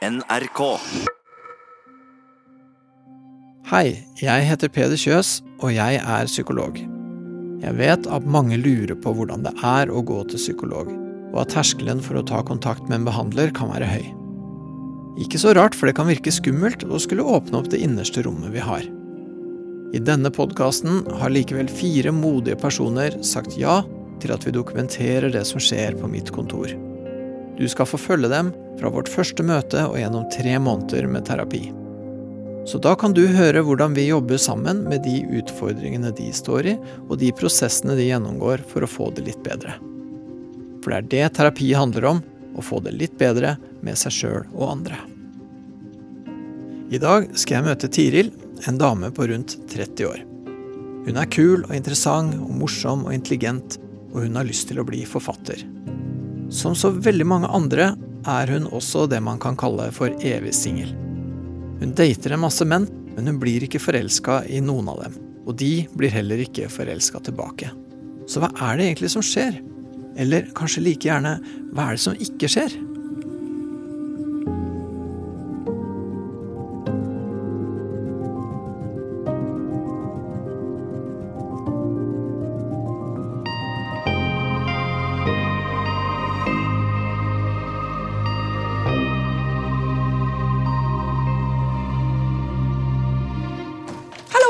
NRK. Hei, jeg heter Peder Kjøs, og jeg er psykolog. Jeg vet at mange lurer på hvordan det er å gå til psykolog, og at terskelen for å ta kontakt med en behandler kan være høy. Ikke så rart, for det kan virke skummelt å skulle åpne opp det innerste rommet vi har. I denne podkasten har likevel fire modige personer sagt ja til at vi dokumenterer det som skjer på mitt kontor. Du skal få følge dem fra vårt første møte og gjennom tre måneder med terapi. Så da kan du høre hvordan vi jobber sammen med de utfordringene de står i, og de prosessene de gjennomgår for å få det litt bedre. For det er det terapi handler om, å få det litt bedre med seg sjøl og andre. I dag skal jeg møte Tiril, en dame på rundt 30 år. Hun er kul og interessant og morsom og intelligent, og hun har lyst til å bli forfatter. Som så veldig mange andre er hun også det man kan kalle for evig singel. Hun dater en masse menn, men hun blir ikke forelska i noen av dem. Og de blir heller ikke forelska tilbake. Så hva er det egentlig som skjer? Eller kanskje like gjerne, hva er det som ikke skjer?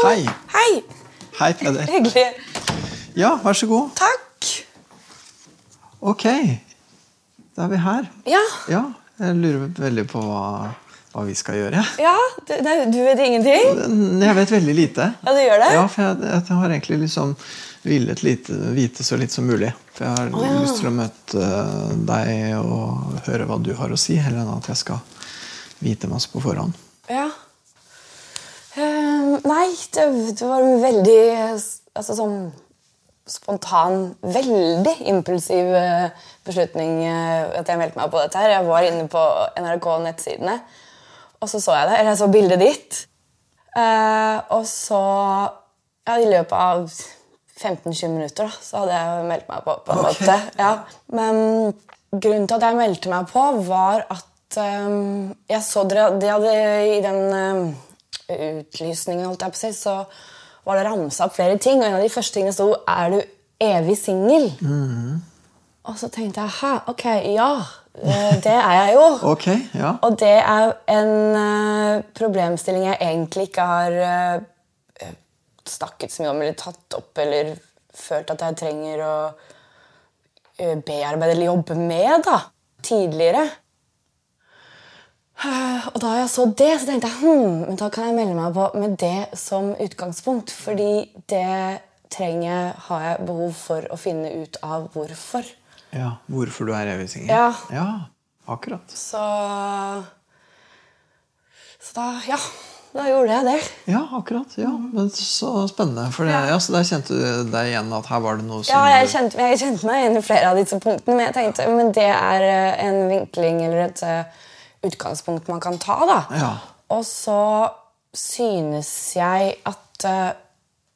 Hei. Hei! Hei, Peder. Hyggelig. Ja, vær så god. Takk. Ok, da er vi her. Ja, Ja, jeg lurer veldig på hva, hva vi skal gjøre. ja det, du vet ingenting? Jeg vet veldig lite. Ja, du gjør det? Ja, for jeg, jeg har egentlig liksom villet lite, vite så litt som mulig. For jeg har oh, ja. lyst til å møte deg og høre hva du har å si, heller enn at jeg skal vite masse på forhånd. Ja. Eh, nei, det, det var en veldig altså, sånn spontan, veldig impulsiv eh, beslutning eh, at jeg meldte meg på dette. her. Jeg var inne på NRK-nettsidene, og så så jeg det. Eller jeg så bildet ditt. Uh, og så ja, I løpet av 15-20 minutter da, så hadde jeg meldt meg på. på en okay. måte. Ja. Men grunnen til at jeg meldte meg på, var at um, jeg så dere de hadde i den eh, utlysningen, holdt jeg på å si, så var det ramsa opp flere ting. Og en av de første tingene sto 'Er du evig singel?' Og så tenkte jeg 'hæ, ok, ja, eh, det er jeg jo'. Okay, ja. Og det er en eh, problemstilling jeg egentlig ikke har eh, snakket så mye om eller tatt opp eller følt at jeg trenger å bearbeide eller jobbe med da, tidligere. Og da jeg så det, så tenkte jeg hm, men da kan jeg melde meg på med det som utgangspunkt. Fordi det trenger har jeg behov for å finne ut av hvorfor. ja. Hvorfor du er evig singel? Ja. ja. Akkurat. Så Så da, ja. Da gjorde jeg det. Ja, akkurat. ja. Men Så spennende. For det, ja, så der kjente du deg igjen at her var det noe som Ja, jeg kjente, jeg kjente meg igjen i flere av disse punktene, men jeg tenkte men det er eh, en vinkling eller et eh, utgangspunkt man kan ta. da. Ja. Og så synes jeg at uh,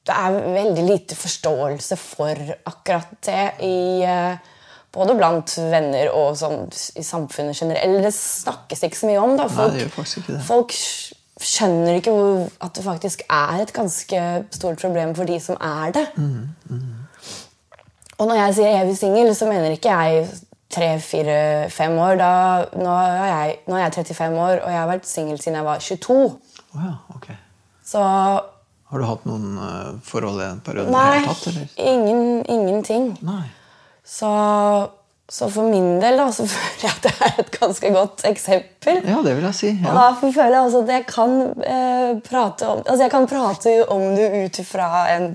det er veldig lite forståelse for akkurat det i uh, både blant venner og sånn, i samfunnet generelt. Eller det snakkes ikke så mye om. da. Nei, ikke det. folk skjønner ikke hvor, at det faktisk er et ganske stort problem for de som er det. Og når jeg sier evig singel, så mener ikke jeg tre, fire, fem år. Da, nå, er jeg, nå er jeg 35 år, og jeg har vært singel siden jeg var 22. Oh, ja, ok. Så Har du hatt noen uh, forhold i en periode? nei, tatt, ingen, ingenting. Nei. Så, så for min del da, så føler jeg at det er et ganske godt eksempel. Ja, det vil jeg si. Og da føler jeg også at jeg kan uh, prate om Altså jeg kan prate om det ut ifra en,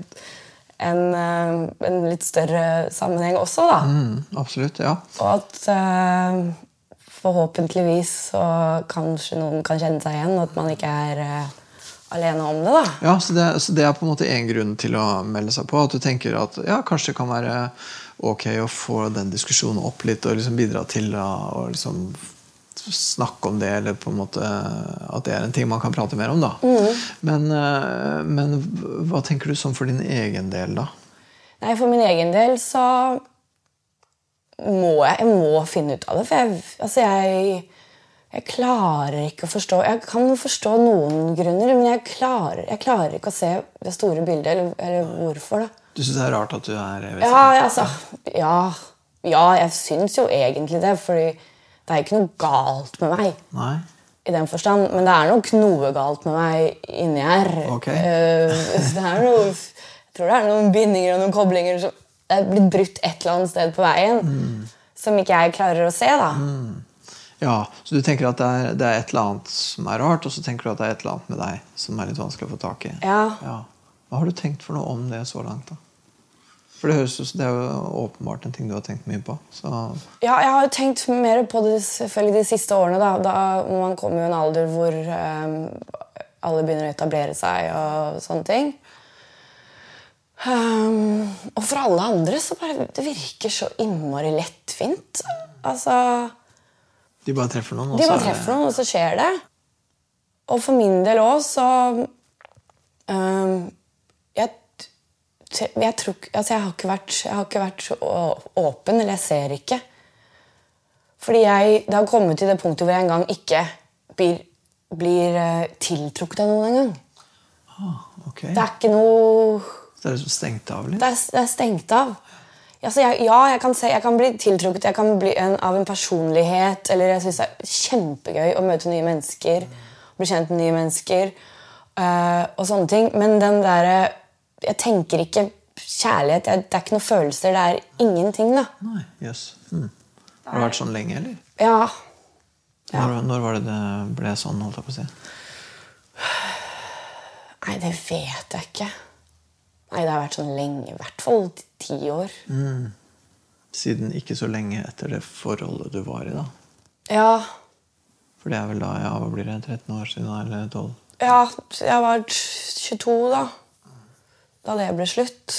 en, eh, en litt større sammenheng også, da. Mm, absolutt. Ja. Og at eh, forhåpentligvis så kanskje noen kan kjenne seg igjen, og at man ikke er eh, alene om det, da. Ja, så det, så det er på en måte en grunn til å melde seg på. At du tenker at ja, kanskje det kan være ok å få den diskusjonen opp litt og liksom bidra til å liksom snakke om det, eller på en måte at det er en ting man kan prate mer om. da. Men, eh, men hva tenker du sånn for din egen del, da? Nei, For min egen del så må jeg, jeg må finne ut av det. For jeg, altså jeg Jeg klarer ikke å forstå Jeg kan forstå noen grunner, men jeg klarer, jeg klarer ikke å se det store bildet, eller, eller hvorfor. da. Du syns det er rart at du er Ja, altså, ja, ja, jeg syns jo egentlig det, fordi det er ikke noe galt med meg. Nei? I den forstand, Men det er nok noe galt med meg inni her. Ok. Eh, det er noe, jeg tror det er noen bindinger og noen koblinger som er blitt brutt et eller annet sted på veien. Mm. Som ikke jeg klarer å se. da. Ja, Så du tenker at det er, det er et eller annet som er rart, og så tenker du at det er et eller annet med deg som er litt vanskelig å få tak i? Ja. Hva har du tenkt for noe om det så langt? da? For det høres ut som det er jo åpenbart en ting du har tenkt mye på. Så Ja, jeg har jo tenkt mer på det selvfølgelig de siste årene. Da, da Man kommer jo i en alder hvor um, alle begynner å etablere seg og sånne ting. Um, og for alle andre så bare Det virker så innmari lettvint. Altså de bare treffer noen, og De bare er treffer noen, og så skjer det. Og for min del òg, så um, jeg, tror, altså jeg, har ikke vært, jeg har ikke vært så åpen, eller jeg ser ikke. Fordi jeg, det har kommet til det punktet hvor jeg engang ikke blir, blir eh, tiltrukket av noen engang. Ok. Det er ikke noe det er liksom stengt av litt? det er, det er stengt av. Altså, jeg, ja, jeg kan, se, jeg kan bli tiltrukket jeg kan bli en, av en personlighet. Eller jeg syns det er kjempegøy å møte nye mennesker. Bli kjent med nye mennesker. eh, og sånne ting. Men den derre Jeg tenker ikke kjærlighet. Jeg, det er ikke noen følelser. Det er ingenting, da. Nei, jøss. hmm. Har det vært sånn lenge, eller? Ja. Når, når var det det ble sånn, holdt jeg på å si? Nei, det vet jeg ikke. Nei, det har vært sånn lenge. I hvert fall ti år. Siden ikke så lenge etter det forholdet du var i, da. Ja. For det er vel da, ja, hva blir det, 13 år siden, eller 12? Ja, jeg var 22 da. Da det ble slutt.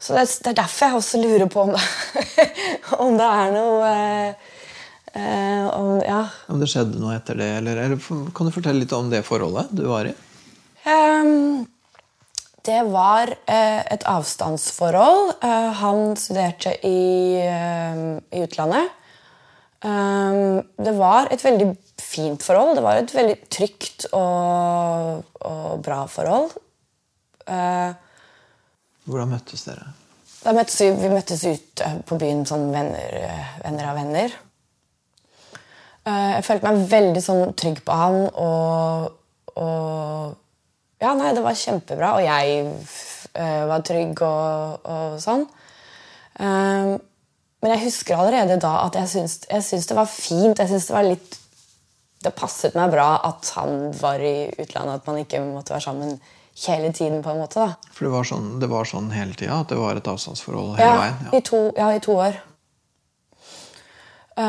Så det, er derfor jeg også lurer på om det, om det er noe eh, eh, om, Ja. Om det skjedde noe etter det, eller, eller kan du fortelle litt om det forholdet du var i? Um, det var eh, et avstandsforhold. Uh, han studerte i, uh, i utlandet. Um, det var et veldig fint forhold. Det var et veldig trygt og, og bra forhold. Eh, Hvordan møttes dere? møttes vi, vi møttes ut på byen som venner, eh, venner av venner. Eh, Jeg følte meg veldig sånn trygg på han, og, og Ja, nei, det var kjempebra. Og jeg var trygg og, og sånn. Men jeg husker allerede da at jeg syntes, jeg syntes det var fint. Jeg syns det var litt Det passet meg bra at han var i utlandet, at man ikke måtte være sammen hele tiden. på en måte da. For det var sånn, det var sånn hele tida? At det var et avstandsforhold hele Ja, veien? i to, ja, i to år. Uh,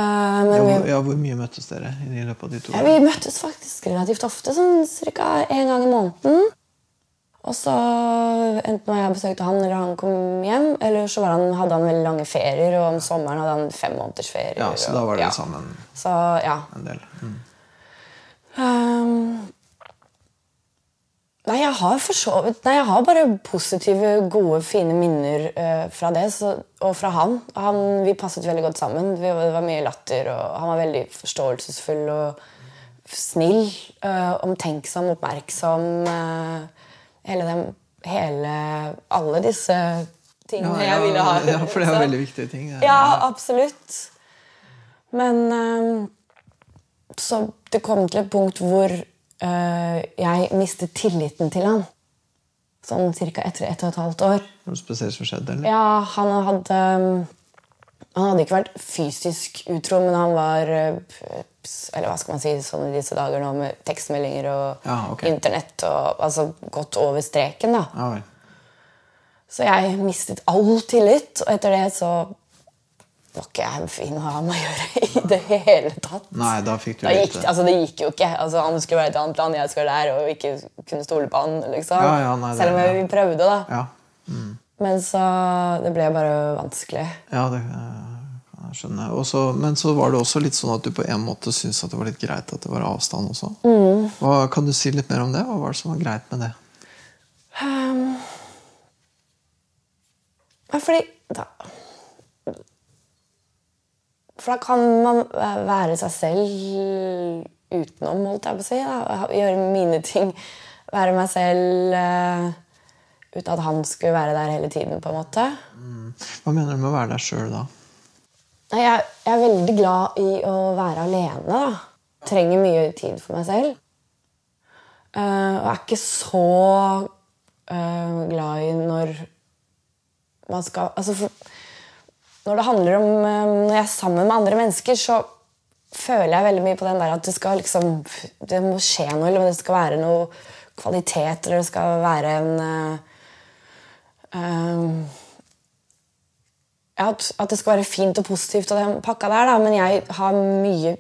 men Ja, vi, ja, hvor mye møttes dere i løpet av de to ja, vi møttes faktisk relativt ofte, sånn ca. én gang i måneden. Og så enten når jeg besøkte han eller han kom hjem, eller så var han, hadde han veldig lange ferier, og om sommeren hadde han fem måneders ferier. Ja, så da var dere ja. sammen Så ja. en del? Mm. Ehm, nei, jeg har så Nei, jeg har bare positive, gode, fine minner uh, fra det. Så, og fra han. han. Vi passet veldig godt sammen. Vi, det var mye latter, og han var veldig forståelsesfull og snill. Uh, omtenksom, oppmerksom. Uh, hele dem Hele Alle disse tingene jeg ville ha. ja, for det er Så- veldig viktige ting. er- ja, absolutt. Men Så det kom til et punkt hvor jeg mistet tilliten til han. Sånn ca. etter ett og et halvt år. Noe spesielt som skjedde? Eller? Ja, han hadde Han hadde ikke vært fysisk utro, men han var eh, Eller hva skal man si sånn i disse dager nå med tekstmeldinger og Ja, okay. internett og Altså gått over streken, da. Ja. Så jeg mistet all tillit, og etter det så var ikke jeg fin å ha med å gjøre i det hele tatt. Nei, da fikk du Da litt det altså, det gikk jo ikke. Altså, han skulle være et annet land, jeg skulle der, og ikke kunne stole på han. Liksom. Ja, ja, nei, Selv om ja. vi prøvde, da. Ja, Men så Det ble bare vanskelig. ja det eh, kan jeg skjønne. Også, men så var det også litt sånn at du på en måte syntes at det var litt greit at det var avstand også. Mm. Hva, kan du si litt mer om det? Hva var det som var greit med det? Um, fordi da, For da kan man være seg selv utenom, holdt jeg på å si. Da. Gjøre mine ting. Være meg selv uh, uten at han skulle være der hele tiden, på en måte. Mm. Hva mener du med å være deg sjøl da? Jeg, jeg, er veldig glad i å være alene. da. Trenger mye tid for meg selv. Uh, og er ikke så uh, glad i når man skal Altså for, Når det handler om uh, Når jeg er sammen med andre mennesker, så føler jeg veldig mye på den der at det skal liksom Det må skje noe, eller det skal være noe kvalitet, eller det skal være en at, at, det skal være fint og positivt, og den pakka der, da, men jeg har mye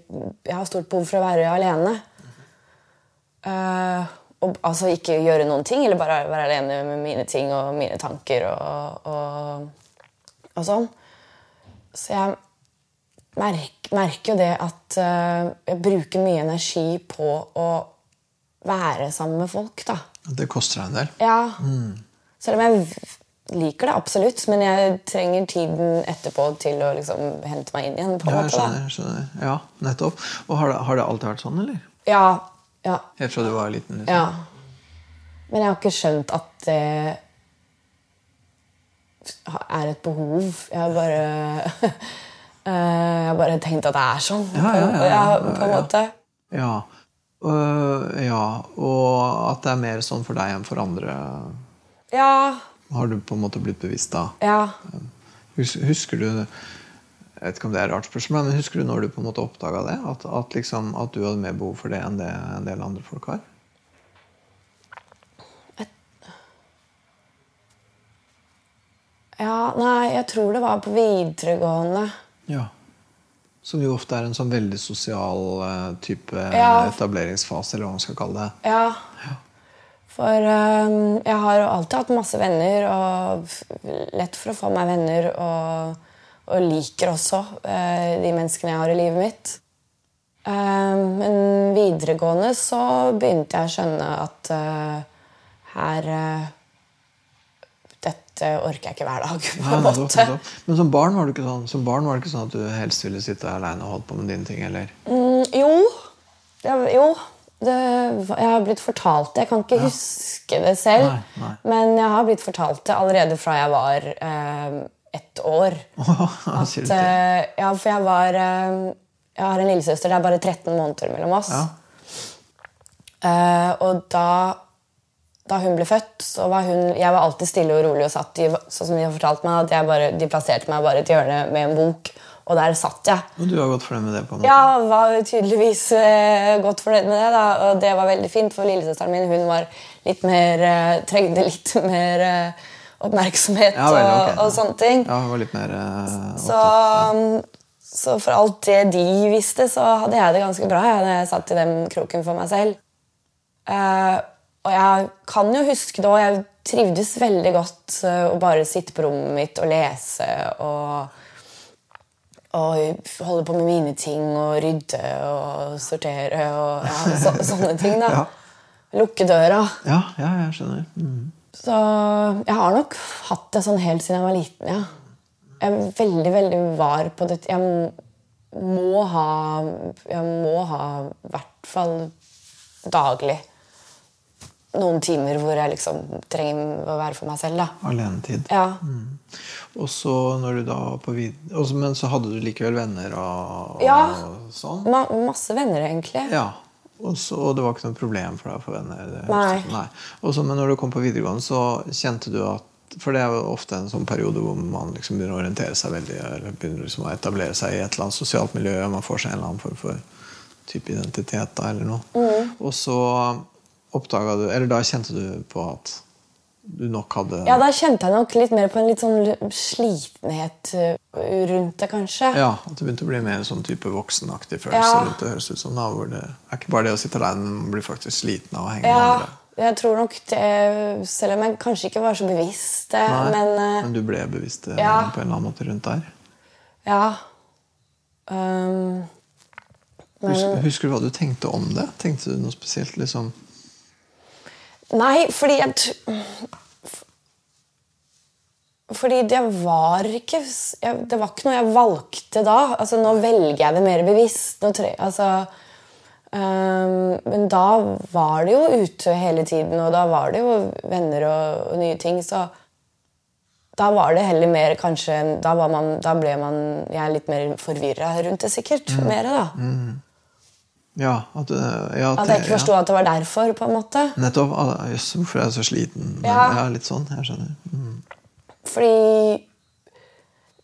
Jeg har stort behov for å være alene. Uh, og altså ikke gjøre noen ting, eller bare være alene med mine ting og mine tanker og, og, og sånn. Så jeg merker, jo det at uh, jeg bruker mye energi på å være sammen med folk, da. Det koster deg en del? Ja. Mm. Selv om jeg liker det absolutt, men jeg trenger tiden etterpå til å liksom hente meg inn igjen. på en ja, jeg skjønner, skjønner. Ja, nettopp. Og har det, har det, alltid vært sånn, eller? Ja. ja. Helt fra du var liten? Liksom. Ja. Men jeg har ikke skjønt at det er et behov. Jeg har bare Jeg har bare tenkt at det er sånn. Ja, ja, ja, på en måte. Ja. Uh, ja. Og at det er mer sånn for deg enn for andre. Ja, har du på en måte blitt bevisst da? Ja. Husker du jeg vet ikke om det er et rart spørsmål, men Husker du når du på en måte oppdaga det? At, at, liksom, at, du hadde mer behov for det enn det en del andre folk har? Ja, nei, jeg tror det var på videregående. Ja. Som jo ofte er en sånn veldig sosial uh, type ja. etableringsfase, eller hva man skal kalle det. Ja. ja. For um, jeg har jo alltid hatt masse venner, og lett for å få meg venner. Og, og liker også uh, de menneskene jeg har i livet mitt. Uh, men videregående så begynte jeg å skjønne at uh, her Dette orker jeg ikke hver dag. på en måte. Men som barn var det ikke sånn Som barn var det ikke sånn at du helst ville sitte aleine og holdt på med dine ting? eller? Mm, jo. jo. Det, jeg har blitt fortalt det. Jeg kan ikke ja. huske det selv. Nei, nei. Men jeg har blitt fortalt det allerede fra jeg var eh, ett år. At, eh, ja, for jeg var eh, Jeg har en lillesøster. Det er bare 13 måneder mellom oss. Ja. Eh, og da, da hun ble født, så var hun Jeg var alltid stille og rolig og satt i, sånn som de har fortalt meg, at bare, de plasserte meg bare i et hjørne med en bok og der satt jeg. Og du var godt fornøyd med det? på en måte? Ja, var tydeligvis eh, godt fornøyd med det. da, Og det var veldig fint, for lillesøsteren min hun var litt mer, eh, trengte litt mer eh, oppmerksomhet ja, vel, okay. og, og, sånne ting. Ja, hun var litt mer eh, så, så, for alt det de visste, så hadde jeg det ganske bra jeg, jeg satt i den kroken for meg selv. Eh, og jeg kan jo huske det, og jeg trivdes veldig godt uh, å bare sitte på rommet mitt og lese. og og holde på med mine ting og rydde og sortere og ja, så, sånne ting. da. Ja. Lukke døra. Ja, ja jeg skjønner. Mm. Så jeg har nok hatt det sånn helt siden jeg var liten. ja. Jeg er veldig, veldig var på det. Jeg må ha Jeg må ha i hvert fall daglig noen timer hvor jeg liksom trenger å være for meg selv. da. Alenetid. Ja. Mm. Og så når du da på vid... Også, men så hadde du likevel venner og, og ja, sånn? Ma masse venner, egentlig. Ja. Og, så, og, det var ikke noe problem for deg å få venner? Nei. Nei. Også, men når du kom på videregående, så kjente du at For det er jo ofte en sånn periode hvor man liksom begynner å orientere seg veldig, eller begynner liksom å etablere seg i et eller annet sosialt miljø. og Man får seg en eller annen form for type identitet da, eller noe. Mm. Og så oppdaga du Eller da kjente du på at du nok hadde Ja, da kjente jeg nok litt mer på en litt sånn slitenhet uh, rundt det, kanskje. Ja, At det begynte å bli mer en sånn type voksenaktig følelse ja. rundt det. høres ut som da, hvor det er ikke bare det å sitte alene, men man blir faktisk sliten av å henge ja, med andre. Jeg tror nok det, Selv om jeg kanskje ikke var så bevisst det. Nei, men, uh, men, du ble bevisst det ja. på en eller annen måte rundt der? Ja. Um, men, husker, husker, du hva du tenkte om det? Tenkte du noe spesielt? liksom Nei, fordi jeg fordi det var ikke jeg, Det var ikke noe jeg valgte da. Altså, nå velger jeg det mer bevisst. Tre, altså, um, men da var det jo ute hele tiden, og da var det jo venner og, og nye ting. Så da var det heller mer kanskje Da, var man, da ble man jeg litt mer forvirra rundt det, sikkert. Mer, da. Ja, at, ja, At jeg ikke forsto at det var derfor, på en måte. Nettopp. Ah, Jøss, hvorfor er jeg så sliten? Men, Ja. ja, litt sånn. Jeg skjønner. Mm. Fordi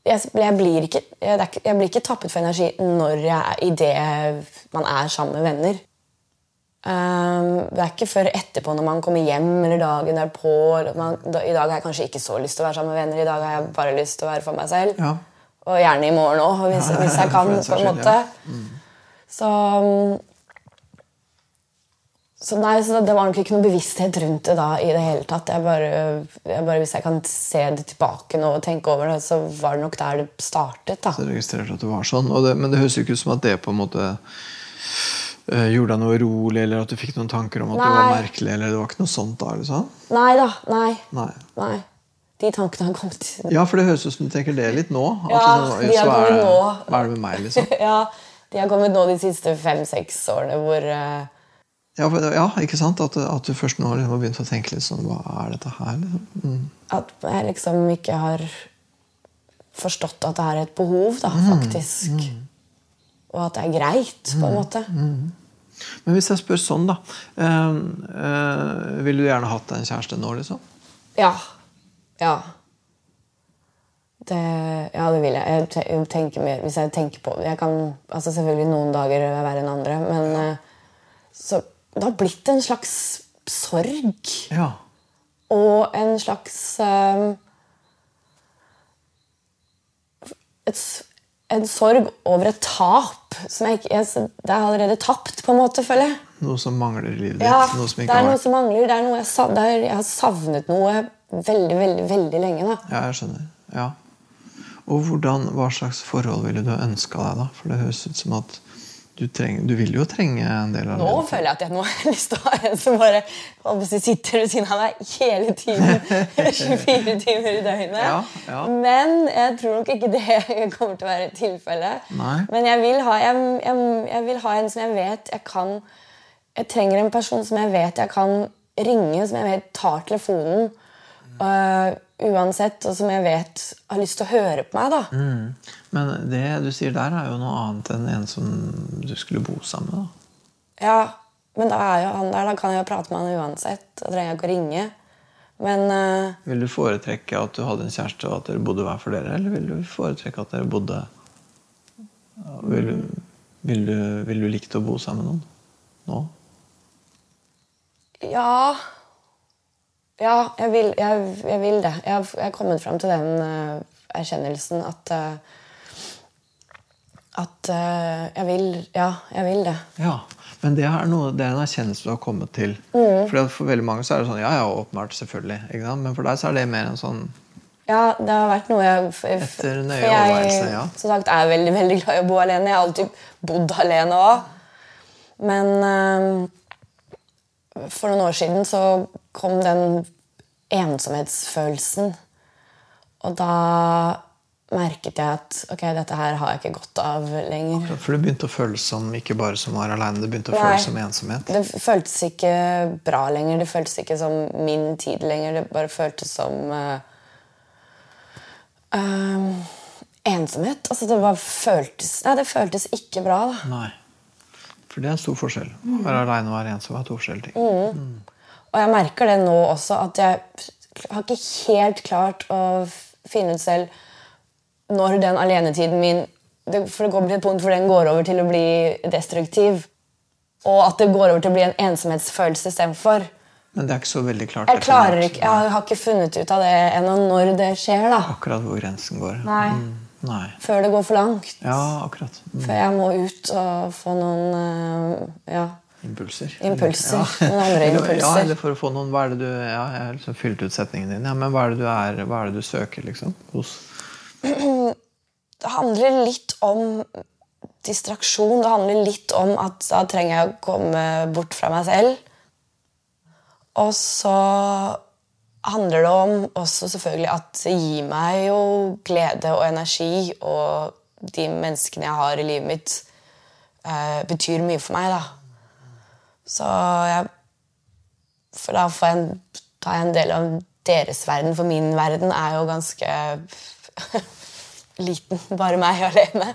jeg, jeg, blir ikke, jeg, jeg blir ikke tappet for energi når jeg er i det man er sammen med venner. Um, det er ikke før etterpå, når man kommer hjem eller dagen derpå. Man, da, I dag har jeg kanskje ikke så lyst til å være sammen med venner. I dag har jeg bare lyst til å være for meg selv. Ja. Og gjerne i morgen òg, hvis, hvis jeg kan. På en måte. ja. Så, så nei, så det var nok ikke noe bevissthet rundt det da i det hele tatt. Jeg bare, jeg bare, hvis jeg kan se det tilbake nå og tenke over det, så var det nok der det startet. da. Så jeg registrerte at det var sånn. Det, men det høres ikke ut som at det på en måte eh, gjorde deg noe urolig, eller at du fikk noen tanker om at du var merkelig. eller det var ikke noe sånt da, liksom? Nei da. Nei. Nei. nei. De tankene har kommet Ja, for det høres ut som du tenker det litt nå. Ja, Ja, liksom, de er det- nå. Hva er det med meg, liksom? Ja, de har kommet nå de siste fem-seks årene hvor uh... Ja, for, ja ikke sant? At, at du først nå liksom har begynt å tenke litt sånn Hva er dette her, liksom? Mm. At jeg liksom ikke har forstått at det er et behov, da, Mm, faktisk. Og at det er greit, på en måte. Men hvis jeg spør sånn, da eh, eh, Ville du gjerne hatt en kjæreste nå, liksom? Ja. Ja. Det, ja, det vil jeg. jeg tenker mer, hvis jeg tenker på det jeg kan, altså Selvfølgelig noen dager være enn andre, men eh, så det har blitt en slags sorg. Ja. Og en slags um, et, En sorg over et tap. Som jeg, jeg, det er allerede tapt, på en måte, føler jeg. Noe som mangler i livet ditt? Ja, noe som det er har noe vært som mangler. Det er noe jeg, savner, er, jeg har savnet noe veldig, veldig, veldig lenge. da. Ja, jeg skjønner. Ja. Og hvordan, hva slags forhold ville du ønska deg, da? For det høres ut som at du, treng, du vil jo trenge en del av det. Nå føler jeg at jeg nå har lyst til å ha en som bare sitter ved siden av deg hele tiden. 24 timer i døgnet. Ja, ja. Men jeg tror nok ikke det kommer til å være tilfellet. Men jeg vil, ha, jeg, jeg, jeg vil ha en som jeg vet jeg kan Jeg trenger en person som jeg vet jeg kan ringe, som jeg vet tar telefonen øh, uansett, og som jeg vet har lyst til å høre på meg. da. Mm. Men det du sier der, er jo noe annet enn en som du skulle bo sammen med. da. Ja, men da er jo han der, da kan jeg jo prate med han uansett. Da trenger jeg ikke å ringe. Men uh, Vil du foretrekke at du hadde en kjæreste og at dere bodde hver for dere, eller vil du foretrekke at dere bodde Vil du, vil du, vil du likt å bo sammen med noen nå? ja Ja, jeg vil, jeg, jeg vil det. Jeg har, kommet fram til den uh, erkjennelsen at uh, At uh, jeg vil Ja, jeg vil det. Ja, men det er, noe, det er en erkjennelse du har kommet til. Mm. For for veldig mange så er det sånn Ja, ja, åpenbart, selvfølgelig. Men for deg så er det mer en sånn Ja, det har vært noe jeg Etter nøye for jeg, overveielse, ja. Som sagt, er veldig veldig glad i å bo alene. Jeg har alltid bodd alene òg. Men øh, for noen år siden så kom den ensomhetsfølelsen. Og da merket jeg at ok, dette her har jeg ikke godt av lenger. For du begynte å føles som ikke bare som var aleine, det begynte å føles som ensomhet. Det føltes ikke bra lenger. Det føltes ikke som min tid lenger. Det bare føltes som uh, uh, ensomhet. Altså, det bare føltes Nei, det føltes ikke bra, da. Nei. For det er en stor forskjell. Å være aleine og være ensom er to forskjellige ting. Mm. Og jeg merker det nå også, at jeg har ikke helt klart å finne ut selv når den alenetiden min For det kommer til et punkt hvor den går over til å bli destruktiv. Og at det går over til å bli en ensomhetsfølelse istedenfor. Men det er ikke så veldig klart. Jeg klarer ikke, jeg har ikke funnet ut av det ennå når det skjer. da. Akkurat hvor grensen går. Nei. Mm, nei. Før det går for langt. Ja, akkurat. Mm. Før jeg må ut og få noen eh, ja, Impulser. Impulser. Ja. Noen andre impulser. Ja, eller for å få noen Hva er det du Ja, jeg har liksom fylt ut setningen din. Ja, men hva er det du er Hva er det du søker, liksom? Hos Det handler litt om distraksjon. Det handler litt om at da trenger jeg å komme bort fra meg selv. Og så handler det om også selvfølgelig at det gir meg jo glede og energi, og de menneskene jeg har i livet mitt, eh, betyr mye for meg, da. Så jeg For da får jeg, tar jeg en del av deres verden, for min verden er jo ganske liten. Bare meg alene.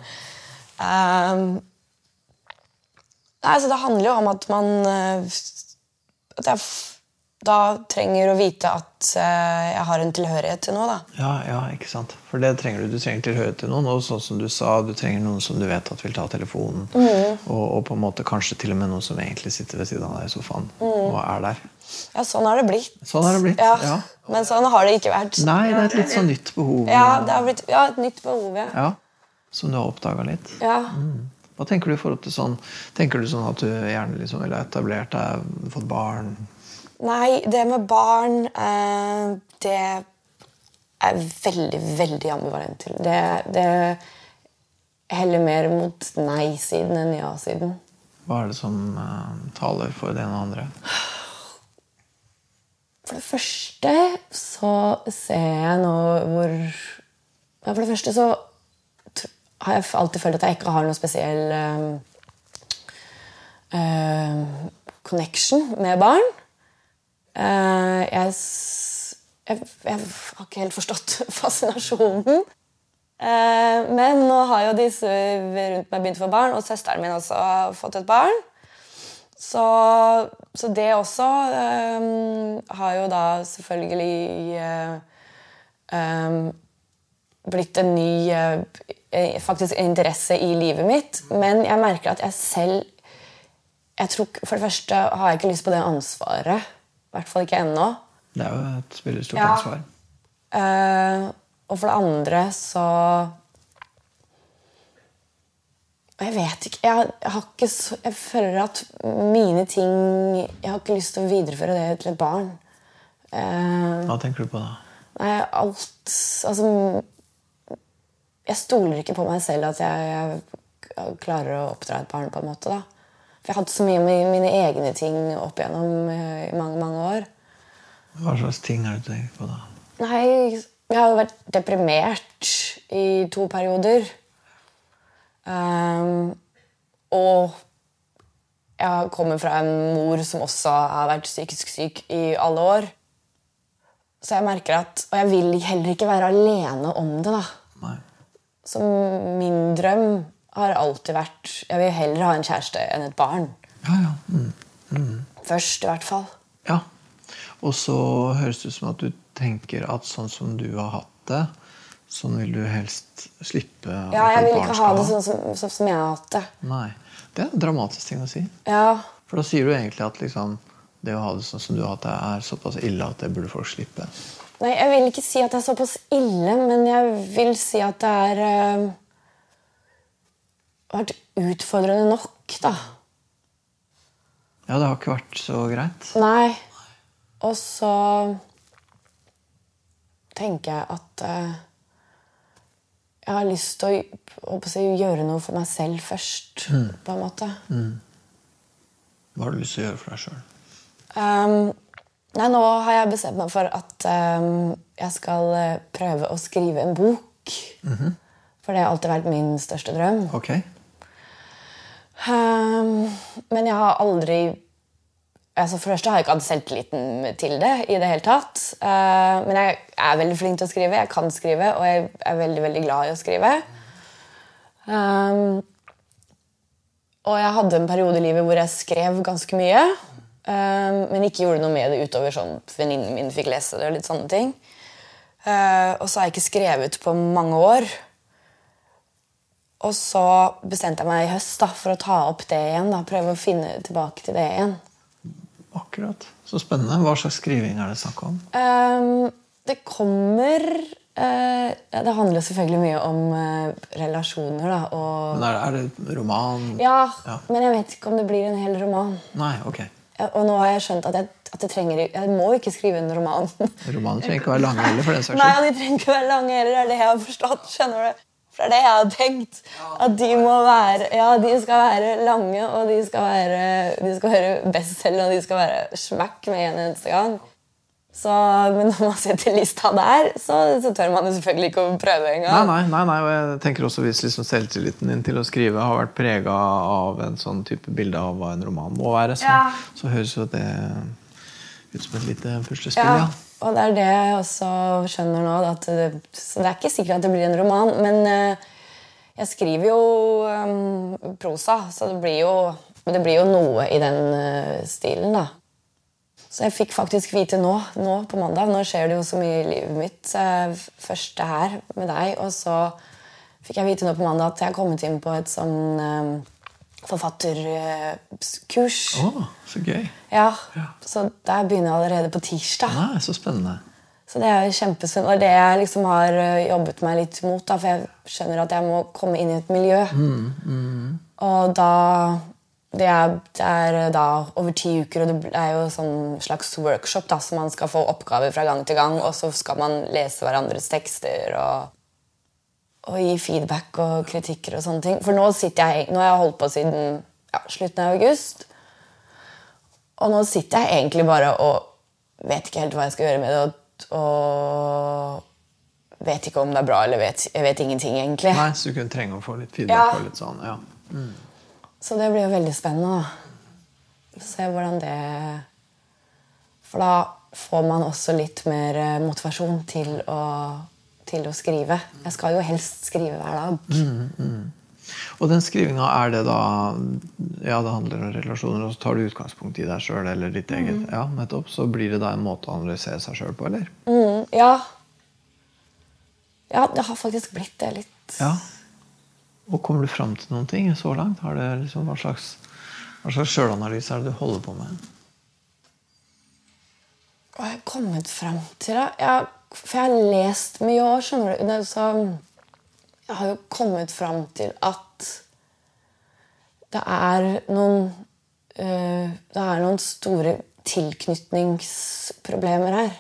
Um, nei, så det handler jo om at man eh, At jeg da trenger å vite at uh, jeg har en tilhørighet til noe. da. Ja, ja, ikke sant. For det trenger du. Du trenger tilhørighet til noen. Og sånn som du sa, du trenger noen som du vet at vil ta telefonen. Mm. Og, og, på en måte kanskje til og med noen som egentlig sitter ved siden av deg i sofaen og er der. Ja, sånn har det blitt. Sånn har det blitt, ja. ja. Men sånn har det ikke vært. Nei, det er et litt sånn nytt behov. Ja, det har blitt ja, et nytt behov, ja. Ja, Som du har oppdaga litt. ja. Hva tenker du i forhold til sånn Tenker du sånn at du gjerne liksom ville ha etablert deg, fått barn? Nei, det med barn eh, Det er veldig, veldig ambivalent til. Det, det heller mer mot nei-siden enn ja-siden. Hva er det som eh, taler for det ene og andre? For det første så ser jeg nå hvor ja, For det første så har jeg alltid følt at jeg ikke har noe spesiell eh, eh, connection med barn. Eh, jeg, jeg, jeg har ikke helt forstått fascinasjonen. Eh, men nå har jo disse rundt meg begynt å få barn, og søsteren min også har fått et barn. Så, så det også um, har jo da selvfølgelig uh, um, blitt en ny uh, faktisk interesse i livet mitt. Men jeg merker at jeg selv jeg tror, For det første har jeg ikke lyst på det ansvaret. I hvert fall ikke ennå. Det er jo et veldig stort Ja. ansvar. Uh, og for det andre så Jeg vet ikke jeg, har ikke så, Jeg føler at mine ting Jeg har ikke lyst til å videreføre det til et barn. Uh, Hva tenker du på da? nei, alt Altså Jeg stoler ikke på meg selv at jeg, jeg klarer å oppdra et barn, på en måte. da. For jeg hadde så mye med mine egne ting opp igjennom eh, i mange, mange år. Hva slags ting det du tenker på da? Nei, jeg har jo vært deprimert i to perioder. Um, og jeg kommer fra en mor som også har vært psykisk syk i alle år. Så jeg merker at Og jeg vil heller ikke være alene om det. da. Nei. Så min drøm har alltid vært Jeg vil heller ha en kjæreste enn et barn. Ja, ja. Mm. Først, i hvert fall. ja. Og så høres det ut som at du tenker at sånn som du har hatt det, sånn vil du helst slippe Ja, jeg vil ikke ha det sånn som, sånn som jeg har hatt det. Nei. Det er en dramatisk ting å si. Ja, For da sier du egentlig at liksom, det å ha det sånn som du har hatt det, er såpass ille at det burde folk slippe. Nei, Jeg vil ikke si at det er såpass ille, men jeg vil si at det er øh, vært utfordrende nok, da. Ja, det har ikke vært så greit. Nei. Og så tenker jeg at uh, jeg har lyst til å, si, gjøre noe for meg selv først. på en måte. Hva har du lyst til å gjøre for deg sjøl? Um, nei, nå har jeg bestemt meg for at um, jeg skal eh, prøve å skrive en bok. For det har alltid vært min største drøm. Ok. Um, men jeg har aldri altså For det første har jeg ikke hatt selvtilliten til det. i det hele tatt. Uh, men jeg er veldig flink til å skrive. Jeg kan skrive, og jeg er veldig veldig glad i å skrive. Um, og jeg hadde en periode i livet hvor jeg skrev ganske mye. men ikke gjorde noe med det utover sånn venninnen min fikk lese det. og litt sånne ting. Og så har jeg ikke skrevet på mange år. Og så bestemte jeg meg i høst da, for å ta opp det igjen. Da, prøve å finne tilbake til det igjen. Akkurat. Så spennende. Hva slags skriving er det snakk om? Um, det kommer uh, Det handler selvfølgelig mye om uh, relasjoner, da. Og, Men er, er det roman? ja, Ja. men jeg vet ikke om det blir en hel roman. Nei, ok. Og nå har jeg skjønt at jeg, at jeg trenger Jeg må ikke skrive en roman. Romaner trenger ikke være lange heller, for den saks Nei, skyld. de trenger ikke være lange heller. Det er det jeg har forstått. skjønner du? For det er det jeg har tenkt. At de må være Ja, de skal være lange, og de skal være, de skal være bestselgende, og de skal være smack med en eneste gang. Så, men når man setter lista der, så, så tør man jo selvfølgelig ikke å prøve engang. nei, nei, nei, og jeg tenker også Hvis liksom selvtilliten din til å skrive har vært prega av en sånn type bilde av hva en roman må være, så, Ja. så høres jo det ut som et lite puslespill. Ja, Ja. Og det er det jeg også skjønner nå. At så det er ikke sikkert at det blir en roman, men eh, jeg skriver jo um, prosa, så det blir jo, det blir jo noe i den uh, stilen, da. Så jeg fikk faktisk vite nå, nå på mandag Nå skjer det jo så mye i livet mitt. Uh, Først det her med deg, og så fikk jeg vite nå på mandag at jeg har kommet inn på et sånn eh, forfatterkurs. Å, så gøy. Ja, Ja. Så der begynner jeg allerede på tirsdag. Nei, så spennende. Så det er kjempespennende. Og det jeg liksom har jobbet meg litt mot. Da, for jeg skjønner at jeg må komme inn i et miljø. Og da det er, det er da over ti uker, og det er jo sånn slags workshop. da, Så man skal få oppgaver fra gang til gang, og så skal man lese hverandres tekster. og og gi feedback og kritikker og sånne ting. For nå, sitter jeg, nå har jeg holdt på siden ja, slutten av august. Og nå sitter jeg egentlig bare og vet ikke helt hva jeg skal gjøre med det. Og, og vet ikke om det er bra, eller vet, jeg vet ingenting, egentlig. Nei, Så du kunne trenge å få litt feedback Ja. litt sånn, ja. Så det blir jo veldig spennende. da. Se hvordan det For da får man også litt mer eh, motivasjon til å, til å skrive. Jeg skal jo helst skrive hver dag. Og den skrivinga, er det da Ja, det handler om relasjoner, og så tar du utgangspunkt i deg sjøl eller ditt eget. Ja, nettopp. Så blir det da en måte å analysere seg sjøl på, eller? Mm, ja. Ja, det har faktisk blitt det litt. Ja. Og kommer du fram til noen ting så langt? Har det liksom, hva slags, sjølanalyse er det du holder på med? Hva har jeg kommet fram til, da? Jeg, for jeg har lest mye år, skjønner du. Så, jeg har jo kommet frem til at det er noen øh, Det er noen store tilknytningsproblemer her.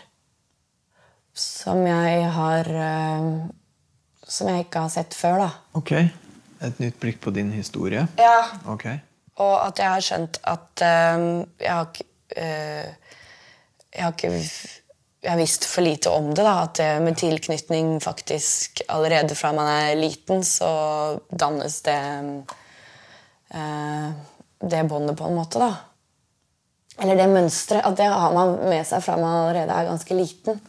Som jeg har øh, Som jeg ikke har sett før, da. Ok. Et nytt blikk på din historie? Ja, Ok. Og at jeg har skjønt at øhm, jeg har ikke øh, Jeg har ikke jeg har visst for lite om det. da, At det med tilknytning faktisk Allerede fra man er liten, så dannes det eh, Det båndet, på en måte. da. Eller det mønsteret. At det har man med seg fra man allerede er ganske liten.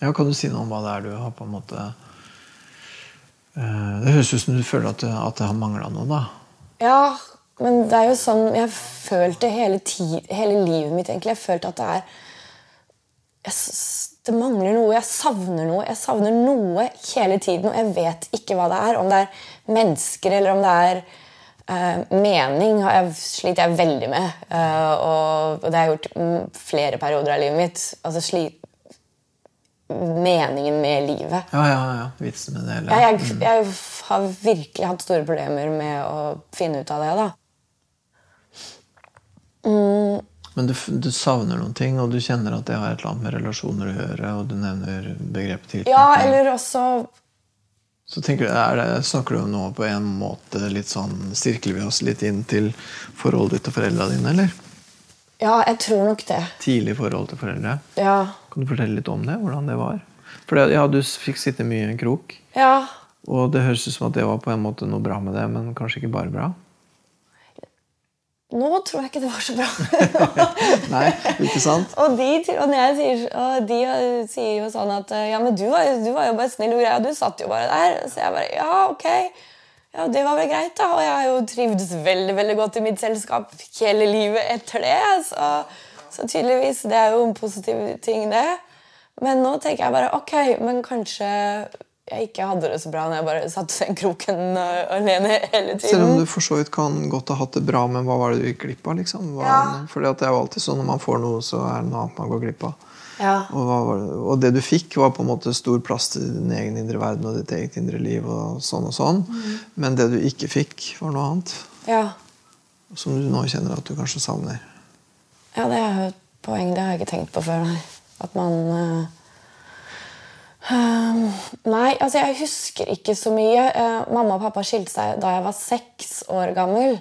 Ja, Kan du si noe om hva det er du har på en måte eh, Det høres ut som du føler at at det har mangla noe, da. Ja, men det er jo sånn Jeg følte hele, tid, hele livet mitt egentlig. Jeg følte at det er Det mangler noe. Jeg savner noe. Jeg savner noe hele tiden, og jeg vet ikke hva det er. Om det er mennesker, eller om det er uh, mening, har jeg, sliter jeg veldig med. Uh, og, og det har jeg gjort mm, flere perioder av livet mitt. Altså slit, Meningen med livet. Ja, ja, ja. Vitsen med det hele. Ja, jeg, jeg har virkelig hatt store problemer med å finne ut av det. da. Men du, du savner noen ting, og du kjenner at det har et eller annet med relasjoner å gjøre, og du nevner begrepet tilknytning. Ja, eller også Så tenker du, det, Snakker du nå på en måte litt sånn Sirkler vi oss litt inn til forholdet ditt til foreldra dine, eller? Ja, jeg tror nok det. Tidlig forhold til foreldre. Ja. Kan du fortelle litt om det? Hvordan det var? For ja, du fikk sitte mye i en krok, ja. og det høres ut som at det var på en måte noe bra med det, men kanskje ikke bare bra? Nå tror jeg ikke det var så bra. Nei, ikke sant? og de, og sier, og de eh, sier jo sånn at eh, Ja, men du var, du var jo bare snill og grei, og du satt jo bare der. Så jeg bare Ja, ok. Ja, Det var vel greit, da. Og jeg har jo trivdes veldig veldig godt i mitt selskap hele livet etter det. Så, så tydeligvis, det er jo en positiv ting, det. Men nå tenker jeg bare ok, men kanskje jeg ikke hadde det så bra når jeg bare satt i den kroken øh, alene hele tiden. Selv om du for så vidt kan godt ha hatt det bra, men hva var det du gikk glipp av? liksom? Hva, Ja. Fordi at det er jo alltid sånn når man får noe, så er det noe annet man går glipp av. Ja. Og, det? og det du fikk, var på en måte stor plass til din egen indre verden og ditt eget indre liv. og sånn og sånn. Men det du ikke fikk, var noe annet. ja. Som du nå kjenner at du kanskje savner. Ja, det er jo et poeng. Det har jeg ikke tenkt på før. Nei. At man øh, Nei, altså jeg husker ikke så mye. Eh, mamma og pappa skilte seg da jeg var seks år gammel.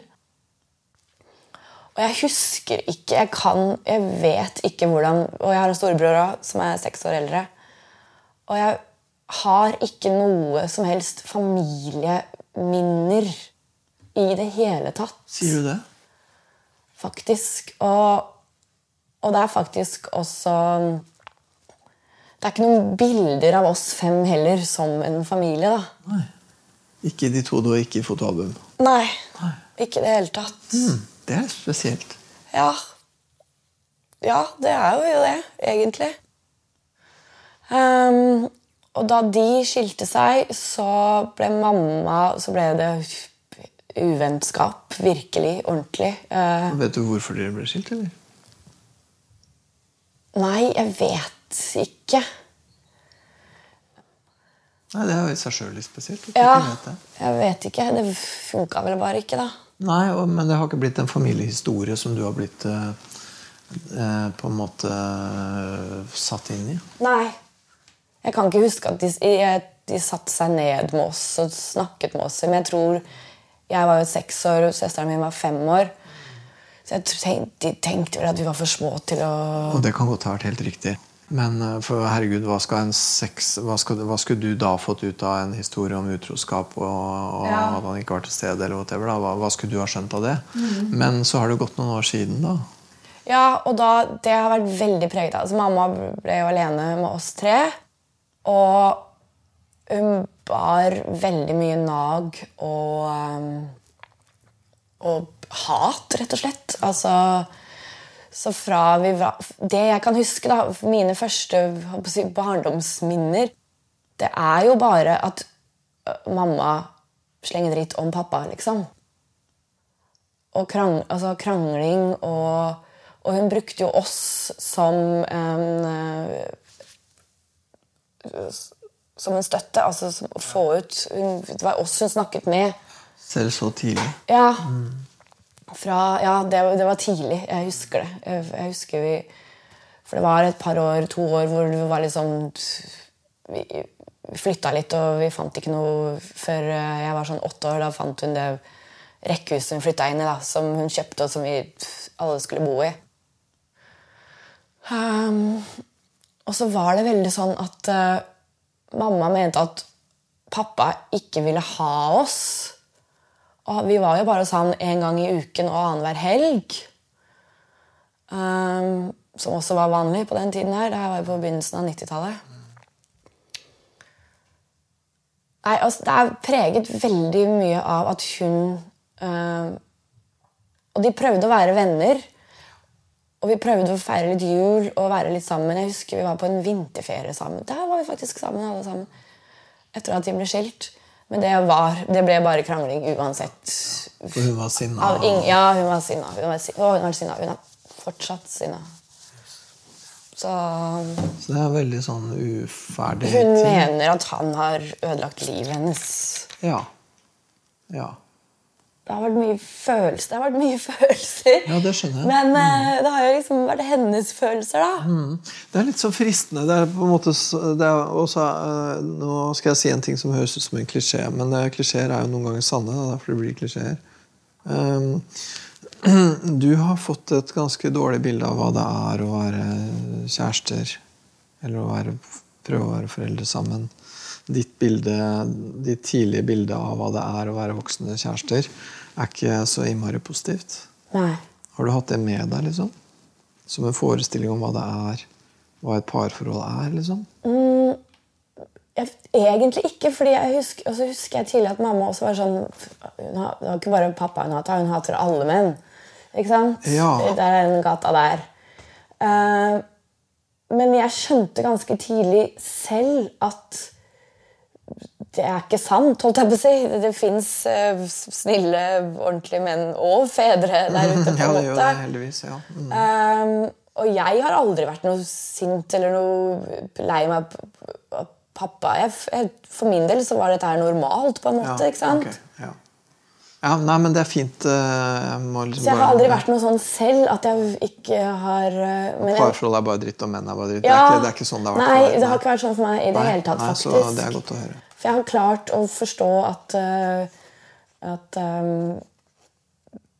Og jeg husker ikke, jeg kan, jeg vet ikke hvordan Og jeg har en storebror også, som er seks år eldre. Og jeg har ikke noe som helst familieminner i det hele tatt. Sier du det? Faktisk. Og, og det er faktisk også Det er ikke noen bilder av oss fem heller som en familie, da. Nei. Ikke de to, da, ikke i fotoalbum. Nei. Ikke i det hele tatt. Mm, det er spesielt. Ja. Ja, det er jo det, egentlig. Um, og da de skilte seg, så ble mamma Så ble det uvennskap. Virkelig. Ordentlig. Uh, Vet du hvorfor dere ble skilt, eller? nei, jeg vet ikke. Nei, Det er jo i seg sjøl litt spesielt. Ja, vet jeg vet ikke. Det funka vel bare ikke, da. Nei, og, Men det har ikke blitt en familiehistorie som du har blitt eh, eh, på en måte eh, satt inn i? Nei. Jeg kan ikke huske at de, de satte seg ned med oss og snakket med oss. Men jeg tror Jeg var jo seks år, og søsteren min var fem år. Så jeg tenkte, de tenkte vel at vi var for små til å Og det kan godt ha vært helt riktig. Men eh, for herregud, hva, skal en sex, hva, skal, hva skulle du da fått ut av en historie om utroskap og, og Ja. at han ikke var til stede? eller whatever? Hva, hva skulle du ha skjønt av det? Mhm. Men så har det gått noen år siden, da. Ja, og da, det har vært veldig preget av altså, Mamma ble jo alene med oss tre. Og hun bar veldig mye nag og um, Og hat, rett og slett. Altså Så fra vi var Det jeg kan huske, da, mine første barndomsminner, det er jo bare at mamma slenger dritt om pappa, liksom og krang, altså krangling og Og hun brukte jo oss som en Som en støtte. Altså som å få ut hun, Det var oss hun snakket med. Selv så tidlig. Ja. Fra, ja, det, det var tidlig. Jeg husker det. Jeg, jeg husker vi For det var et par år, to år, hvor det var liksom Vi, vi flytta litt, og vi fant ikke noe før eh, jeg var sånn åtte år. Da fant hun det rekkehuset hun flytta inn i, da, som hun kjøpte, og som vi alle skulle bo i. Um, og så var det veldig sånn at uh, mamma mente at pappa ikke ville ha oss. Og vi var jo bare sammen en gang i uken og annenhver helg. Um, som også var vanlig på den tiden her. Det her var jo på begynnelsen av 90-tallet. Nei, altså, Det er preget veldig mye av at hun um, Og de prøvde å være venner. Og vi prøvde å feire litt jul og være litt sammen. Jeg husker vi var på en vinterferie sammen. Der var vi faktisk sammen, alle sammen. Etter at de ble skilt. Men det, var, det ble bare krangling uansett. For hun var sinna. Ja, hun var sinna. Hun var, sinna. hun var sinna. Hun er fortsatt sinna. Så Så det er veldig sånn uferdig hun ting. mener at han har ødelagt livet hennes. Ja. ja. Det har vært mye følelser. Det har vært mye følelser. Ja, det skjønner jeg. Men mm. det har jo liksom vært hennes følelser, da. Det er litt sånn fristende. Det er på en måte det også, eh, Nå skal jeg si en ting som høres ut som en klisjé, men eh, klisjeer er jo noen ganger sanne. Det er derfor det blir klisjeer. Um, du har fått et ganske dårlig bilde av hva det er å være kjærester. Eller å være, prøve å være foreldre sammen. Ditt, bilde, ditt tidlige bilde av hva det er å være voksne kjærester, er ikke så innmari positivt. Nei. Har du hatt det med deg, liksom? Som en forestilling om hva det er? Hva et parforhold er, liksom? Jeg, egentlig ikke, fordi jeg husker, og så husker jeg tidlig at mamma også var sånn hun har, Det var ikke bare pappa hun hata, hun hater alle menn. Ikke sant? Ja. Det er den gata der. Uh, men jeg skjønte ganske tidlig selv at det er ikke sant, holdt jeg på å si. Det, fins uh, snille, ordentlige menn og fedre der ute. på en Ja, en det gjør det, heldigvis. ja. Mm. Um, og jeg har aldri vært noe sint eller noe lei meg pappa. Jeg, for min del så var dette her normalt, på en måte. Ja, ikke sant? ok, ja. Ja, nei, men det er fint. eh, Jeg liksom Så jeg har aldri vært noe sånn selv at jeg ikke har uh, men Parforhold er bare dritt, og menn er bare dritt. Ja. det, er ikke, det er ikke sånn det har vært Nei, det har ikke vært sånn for meg i det Nei, hele tatt, nei, faktisk. Så det er godt å høre. For jeg har klart å forstå at, uh, at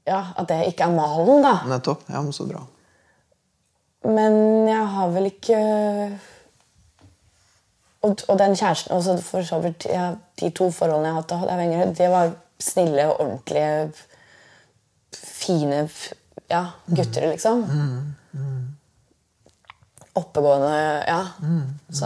Ja, at det ikke er malen, da. Nettopp. Ja, men så bra. Men jeg har vel ikke Og, og den kjæresten også for så vidt, ja, De to forholdene jeg har hatt det var snille, og ordentlige, fine ja, gutter, liksom. Oppegående Ja. Så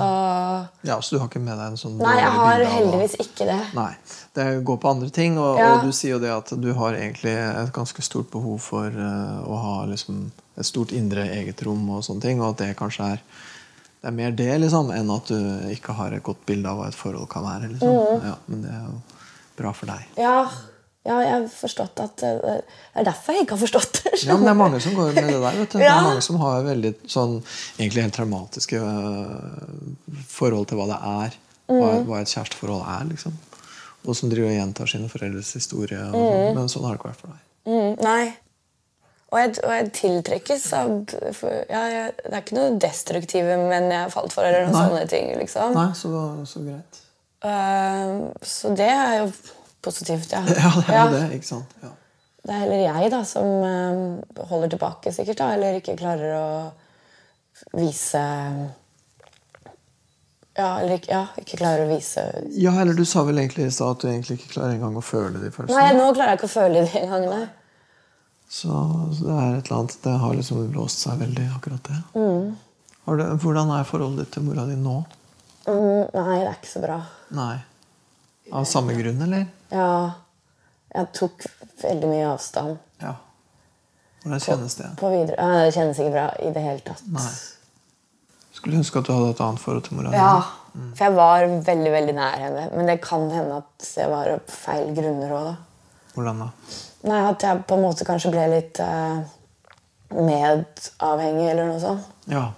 Ja, Så du har ikke med deg en sånn Nei, jeg har bilde av heldigvis ikke det. Nei. Det går på andre ting, og, Ja. og du sier jo det at du har egentlig et ganske stort behov for eh, å ha liksom et stort indre eget rom og sånne ting, og at det kanskje er det er mer det liksom, enn at du ikke har et godt bilde av hva et forhold kan være. Liksom. Mm. Ja, men det er jo bra for deg. Ja, ja jeg har forstått at eh, Det er derfor jeg ikke har forstått det. Ja, men Det er mange som går med det der. vet du. Det er mange som har veldig sånn, egentlig helt traumatiske øh, forhold til hva det er. Hva, Mm. hva et kjæresteforhold er. liksom. Og som driver og gjentar sine foreldres historie. Og, Mm. Men sånn har det ikke vært for deg. Mm, nei. Og jeg, og jeg tiltrekkes av ja, jeg, Det er ikke noe destruktive menn jeg falt for, eller noen Nei. sånne ting. liksom. Nei, så, så greit. Eh, så det er jo positivt, ja. Ja, det er Ja. det. ikke sant? Ja. Det er heller jeg da, som eh, holder tilbake, sikkert, da, eller ikke klarer å vise Ja, eller ikke, ja, ikke klarer å vise ja, eller du sa vel egentlig i stad at du egentlig ikke klarer engang å føle de følelsene? Nei, nå klarer jeg ikke å føle de engang. nei. Så, så det er et eller annet Det har liksom låst seg veldig, akkurat det. Mm. Har du, hvordan er forholdet ditt til mora di nå? Mm, nei, det er ikke så bra. Nei. Av samme grunn, eller? Ja, jeg tok veldig mye avstand. Ja. Hvordan kjennes det? På videre. Ja, det kjennes ikke bra i det hele tatt. Nei. Skulle ønske at du hadde et annet forhold til mora. Ja, for jeg var veldig veldig nær henne. Men det kan hende at det var feil grunner òg, da. Hvordan da? Nei, At jeg på en måte kanskje ble litt eh, medavhengig, eller noe sånt. Ja.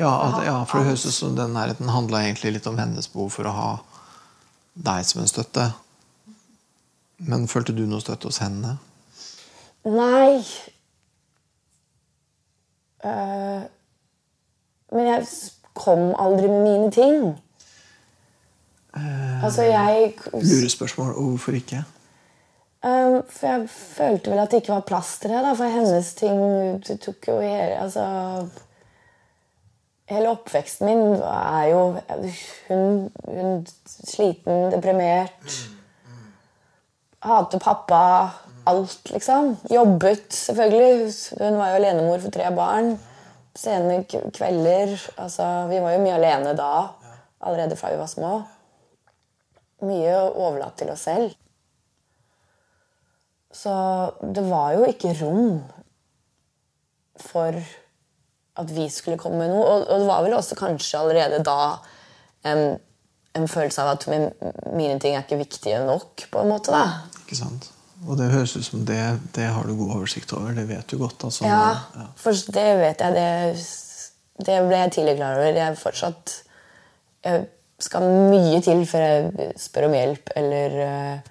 Ja, at, ja, for det høres ut som den nærheten handla egentlig litt om hennes behov for å ha deg som en støtte. Men følte du noe støtte hos henne? Nei Uh, Men jeg kom aldri med mine ting. altså, jeg Lurespørsmål. Og hvorfor ikke? Um, for jeg følte vel at det ikke var plass til det. Da, for hennes ting tok jo hele altså, Hele oppveksten min er jo Hun, hun sliten, deprimert. Hater pappa. Alt, liksom. Jobbet, selvfølgelig. Hun var jo alenemor for tre barn. Sene kvelder. Altså, vi var jo mye alene da. Allerede fra vi var små. Mye overlatt til oss selv. Så det var jo ikke rom for at vi skulle komme med noe. Og, og det var vel også kanskje allerede da en, en følelse av at min, mine ting er ikke viktige nok. på en måte da. Ikke sant? Og det høres ut som det, det har du god oversikt over. Det vet du godt. Altså. Ja, for det vet jeg. Det, det ble jeg tidlig klar over. Jeg fortsatt Jeg skal mye til før jeg spør om hjelp eller uh,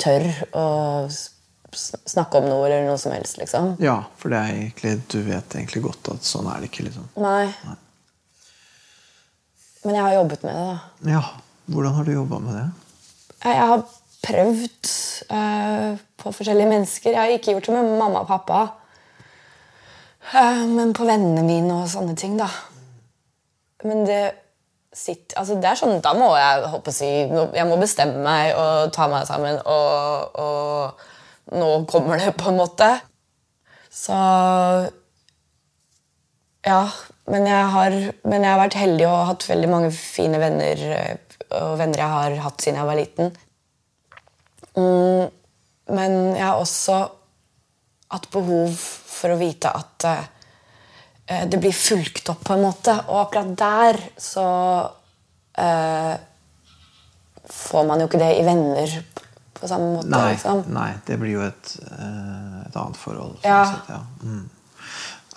tør å s- snakke om noe eller noe som helst, liksom. Ja, for det er egentlig, du vet egentlig godt at sånn er det ikke. liksom. Nei. Men jeg har jobbet med det, da. Ja, Hvordan har du jobba med det? Jeg har prøvd uh, på forskjellige mennesker. Jeg har ikke gjort det med mamma og pappa. Uh, men på vennene mine og sånne ting, da. Men det sitter Altså, det er sånn Da må jeg håpe å si Jeg må bestemme meg og ta meg sammen, og, og nå kommer det, på en måte. Så Ja. Men jeg, har, men jeg har vært heldig og hatt veldig mange fine venner. eh, Og venner jeg har hatt siden jeg var liten. Mm, men jeg har også hatt behov for å vite at eh, det blir fulgt opp på en måte. Og akkurat der så eh, får man jo ikke det i venner på samme måte. Nei, liksom. nei det blir jo et, eh, et annet forhold. sånn Ja. sett, ja. Mm.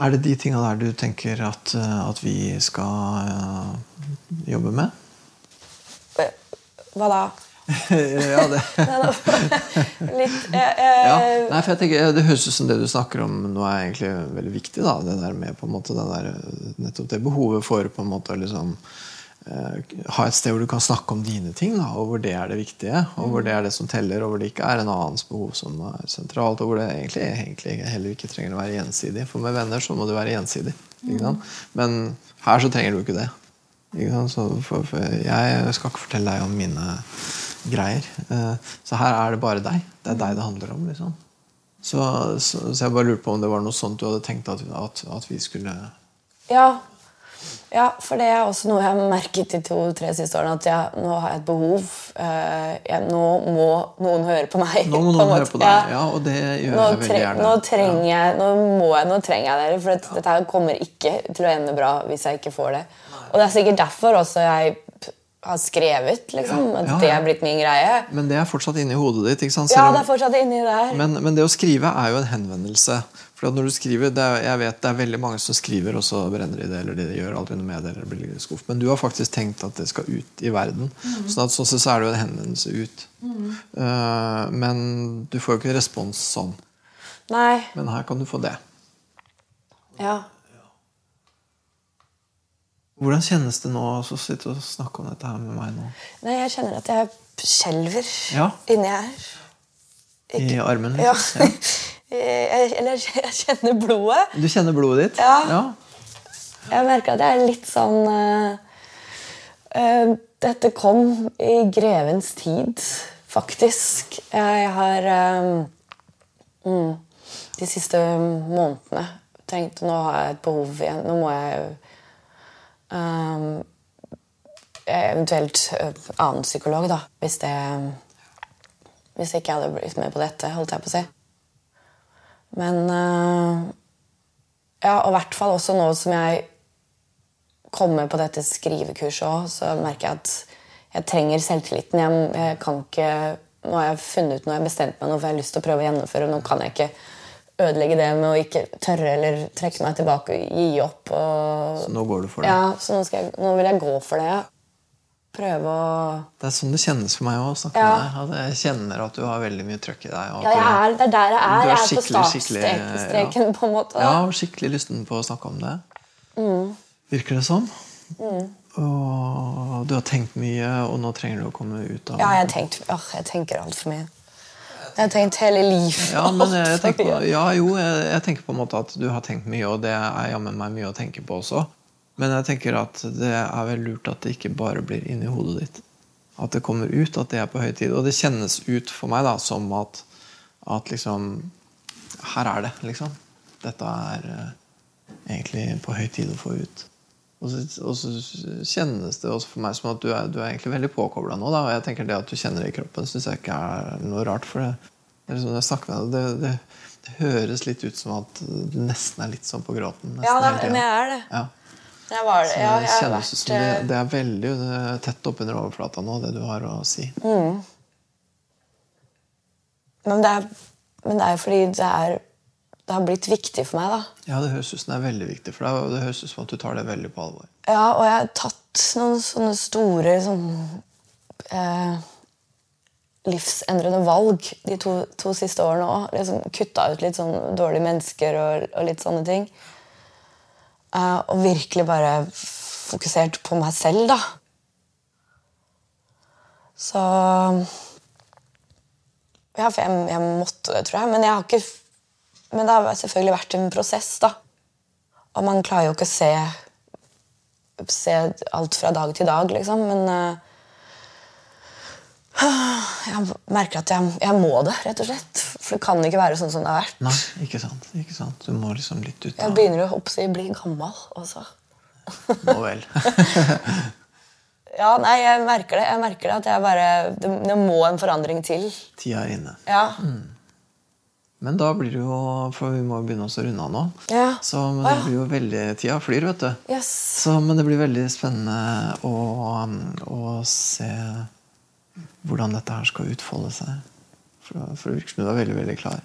Er det de tinga der du tenker at, eh, at vi skal uh, jobbe med? Hva da? ja, det, Litt eh, eh, ja. Nei, for jeg tenker, Det høres ut som det du snakker om nå er egentlig veldig viktig. da, Det der med på en måte det der, nettopp det behovet for på en måte liksom ha et sted hvor du kan snakke om dine ting, da, og hvor det er det viktige, og hvor det er det som teller, og hvor det ikke er en annens behov som er sentralt, og hvor det egentlig, egentlig heller ikke trenger å være gjensidig. For med venner så må det være gjensidig. Sant? Men her så trenger du ikke det. Ikke for, for jeg skal ikke fortelle deg om mine greier. Eh, Så her er det bare deg. Det er deg det handler om. liksom. Så, så, så jeg bare lurte på om det var noe sånt du hadde tenkt at, at, at vi skulle Ja. Ja, for det er også noe jeg har merket de to-tre siste årene. At jeg, nå har jeg et behov. Eh, jeg, nå må noen høre på meg. Nå må noen høre på deg. Ja, og det gjør Nå, jeg veldig gjerne. nå trenger jeg Nå må jeg, nå trenger jeg dere, for at dette her kommer ikke til å ende bra hvis jeg ikke får det. Og det er sikkert derfor også jeg har skrevet, liksom. At Ja, det ja. er blitt min greie. Men det er fortsatt inni hodet ditt. ikke sant? Ja, det er fortsatt inni der. Men, men det å skrive er jo en henvendelse. For når du skriver, det er, Jeg vet det er veldig mange som skriver, og så brenner de det, eller de gjør aldri noe med det. eller blir litt skuff. Men du har faktisk tenkt at det skal ut i verden. Sånn at sånn sett så er det jo en henvendelse ut. Eh, men du får jo ikke respons sånn. Nei. Men her kan du få det. Ja. Hvordan kjennes det nå å sitte og snakke om dette her med meg nå? Nei, jeg kjenner at jeg skjelver Ja. inni her. I armen? Ja. Liksom? jeg, eller jeg kjenner blodet. Du kjenner blodet ditt? Ja. Jeg merker at jeg er litt sånn uh, eh, Dette kom i grevens tid, faktisk. Jeg har eh, mm, de siste månedene tenkt Nå har jeg et behov igjen. Nå må jeg eh, Eventuelt eh, annen psykolog, da. Hvis det Hvis jeg ikke hadde blitt med på dette, holdt jeg på å si. Men eh, ja, og i hvert fall også nå som jeg kommer på dette skrivekurset òg, så merker jeg at jeg trenger selvtilliten. Jeg, jeg kan ikke Nå har jeg funnet ut jeg har bestemt meg noe for jeg har lyst til å prøve å gjennomføre. Nå kan jeg ikke ødelegge det med å ikke tørre eller trekke meg tilbake og gi opp. Og, Så nå går du for det? ja, så nå, jeg, nå vil jeg gå for det. Ja. Prøve å Det er sånn det kjennes for meg òg. Ja. deg. jeg kjenner at du har veldig mye trøkk i deg. Ja, jeg er, det er der jeg er. Er Jeg er på startstreken, ja. på en måte. Ja, og skikkelig lysten på å snakke om det. Virker det som. Og du har tenkt mye, og nå trenger du å komme ut av Ja, jeg, tenkt, åh, jeg tenker altfor mye. Jeg har tenkt hele livet. Ja, men jeg, jeg tenker på, ja, jo, jeg, jeg tenker på en måte at du har tenkt mye, og det er jammen meg mye å tenke på også. Men jeg tenker at det er vel lurt at det ikke bare blir inni hodet ditt. At det kommer ut, at det er på høy tid. Og det kjennes ut for meg da som at, at liksom Her er det, liksom. Dette er uh, egentlig på høy tid å få ut. Og så, og så kjennes det også for meg som at du er, du er egentlig veldig påkobla nå. Da, og jeg tenker det at du kjenner det i kroppen, syns jeg ikke er noe rart. For det, det, er liksom, jeg snakker med deg, det, det, det høres litt ut som at du nesten er litt sånn på gråten. Ja, det, men jeg er det. Ja. Jeg var det. Ja, jeg har vært det, eh, det er veldig tett oppunder overflata nå, det du har å si. Mm. men, det er, men det er fordi det er Det har blitt viktig for meg, da. Ja, det høres ut som det er veldig viktig for deg, og det høres ut som at du tar det veldig på alvor. Ja, og jeg har tatt noen sånne store sånn eh, livsendrende valg de to, to siste årene òg. Liksom Kutta ut litt sånn dårlige mennesker og, og litt sånne ting. Eh, og virkelig bare fokusert på meg selv, da. Så Ja, for jeg, jeg måtte det, tror jeg. Men, jeg har ikke, men det har selvfølgelig vært en prosess, da. Og man klarer jo ikke å se se alt fra dag til dag, liksom. Men eh, jeg merker at jeg, jeg må det, rett og slett. For det kan ikke være sånn som det har vært. Nei, ikke sant. ikke sant. Du må liksom litt ut Jeg begynner begynner å oppsi, bli gammel også. Nå vel. Ja, nei, jeg merker det. Jeg merker det at jeg bare Det, det må en forandring til. Tida er inne. Ja. Men da blir det jo For vi må jo begynne oss å runde av nå. Ja. Så men det blir jo veldig Tida flyr, vet du. Yes. Så, men det blir veldig spennende å, å se hvordan dette her skal utfolde seg. For, for det virker som du er veldig, veldig klar.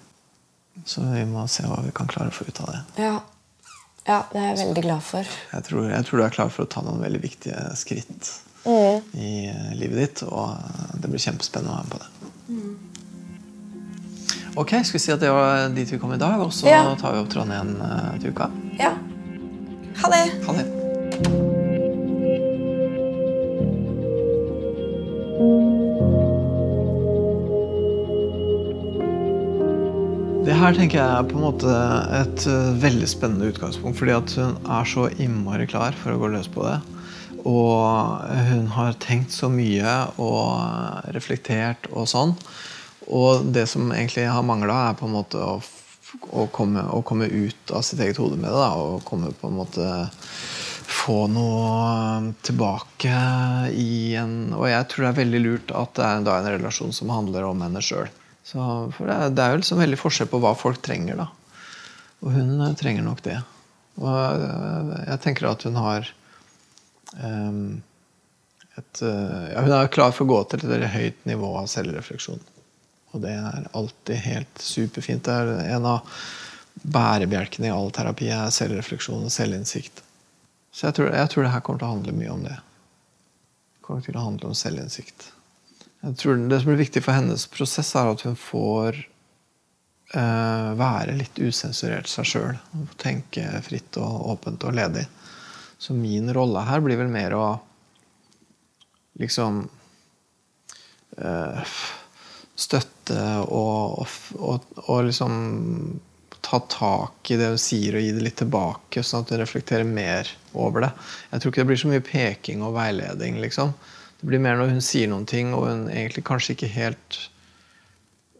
Så vi må se hva vi kan klare å få ut av det. Ja. ja, det er jeg veldig glad for. Jeg tror, jeg tror du er klar for å ta noen veldig viktige skritt Mm. i eh, livet ditt, og det blir kjempespennende å være med på det. Ok, skal vi si at det var dit vi kom i dag, og så Ja. tar vi opp tråden igjen eh, til uka. Her tenker jeg er på en måte et uh, veldig spennende utgangspunkt. Fordi at hun er så innmari klar for å gå løs på det. Og hun har tenkt så mye og reflektert og sånn. Og det som egentlig har mangla, er på en måte å, å, komme, å, komme, ut av sitt eget hode med det. Da, og komme på en måte få noe tilbake i en Og jeg tror det er veldig lurt at det er en relasjon som handler om henne sjøl. For det det er jo liksom veldig forskjell på hva folk trenger. da. Og hun eh, trenger nok det. Og eh, jeg tenker at hun har um, et, ja, Hun er klar for å gå til et høyt nivå av selvrefleksjon. Og det er alltid helt superfint. Det er en av bærebjelkene i all terapi er selvrefleksjon og selvinnsikt. Så jeg tror, jeg tror det her kommer til å handle mye om det. Det kommer til å handle om selvinnsikt. Jeg tror Det som blir viktig for hennes prosess, er at hun får uh, være litt usensurert seg sjøl. Tenke fritt og åpent og ledig. Så min rolle her blir vel mer å liksom uh, støtte og, og, og, og, liksom ta tak i det hun sier, og gi det litt tilbake, sånn at hun reflekterer mer over det. Jeg tror ikke det blir så mye peking og veiledning. liksom. Det blir mer når hun sier noen ting, og hun egentlig kanskje ikke helt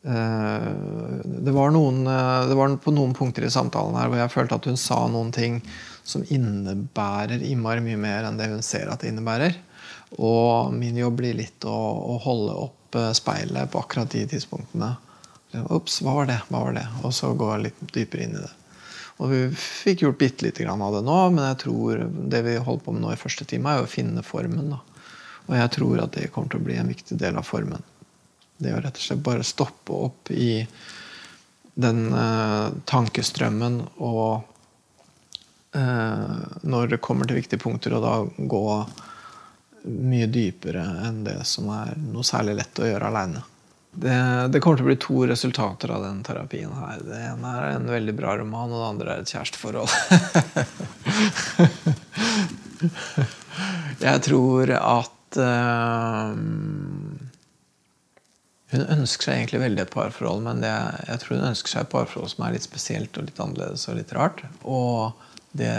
uh, det, var noen, uh, det var på noen punkter i samtalen her hvor jeg følte at hun sa noen ting som innebærer innmari mye mer enn det hun ser at det innebærer. Og min jobb blir litt å, å holde opp uh, speilet på akkurat de tidspunktene. Ops, hva var det? Hva var det? Og så gå litt dypere inn i det. Og vi fikk gjort bitte lite grann av det nå, men jeg tror det vi holder på med nå i første time, er å finne formen. da. Og jeg tror at det kommer til å bli en viktig del av formen. Det å rett og slett bare stoppe opp i den eh, tankestrømmen og eh, når det kommer til viktige punkter, og da gå mye dypere enn det som er noe særlig lett å gjøre aleine. Det, det, kommer til å bli to resultater av den terapien her. Det ene er en veldig bra roman, og det andre er et kjæresteforhold. jeg tror at uh, Hun ønsker seg egentlig veldig et parforhold, men det, jeg tror hun ønsker seg et parforhold som er litt spesielt og litt annerledes og litt rart. Og det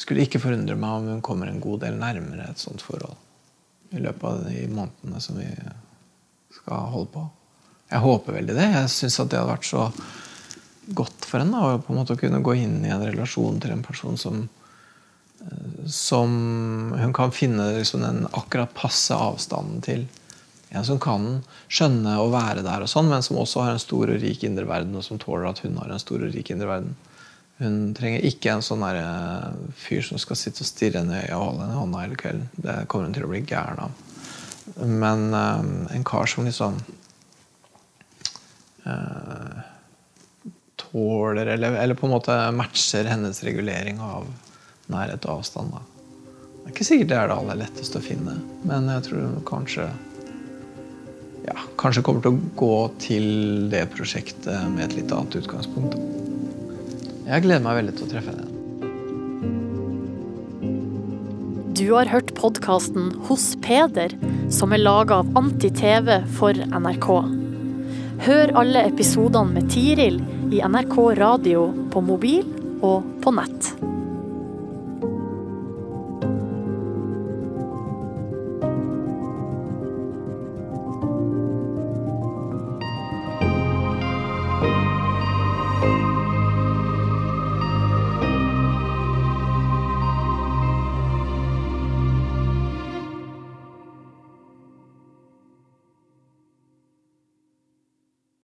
skulle ikke forundre meg om hun kommer en god del nærmere et sånt forhold i løpet av de månedene som vi skal holde på. Jeg håper veldig det. Jeg syns det hadde vært så godt for henne å på en måte kunne gå inn i en relasjon til en person som som hun kan finne liksom den akkurat passe avstanden til. En som kan skjønne å være der, og sånn, men som også har en stor og rik indre verden, og som tåler at hun har en stor og rik indre verden. Hun trenger ikke en sånn uh, fyr som skal sitte og stirre henne i øya og holde henne i hånda hele kvelden. Det kommer hun til å bli gæren av. Men uh, en kar som liksom uh, tåler eller, eller, på en måte matcher hennes regulering av nærhet og avstand. Da. Det er ikke sikkert det er det aller letteste å finne, men jeg tror kanskje ja, kanskje kommer til å gå til det prosjektet med et litt annet utgangspunkt. Jeg gleder meg veldig til å treffe henne. Du har hørt podkasten Hos Peder, som er laga av Anti-TV for NRK. Hør alle episodene med Tiril i NRK radio på mobil og på nett.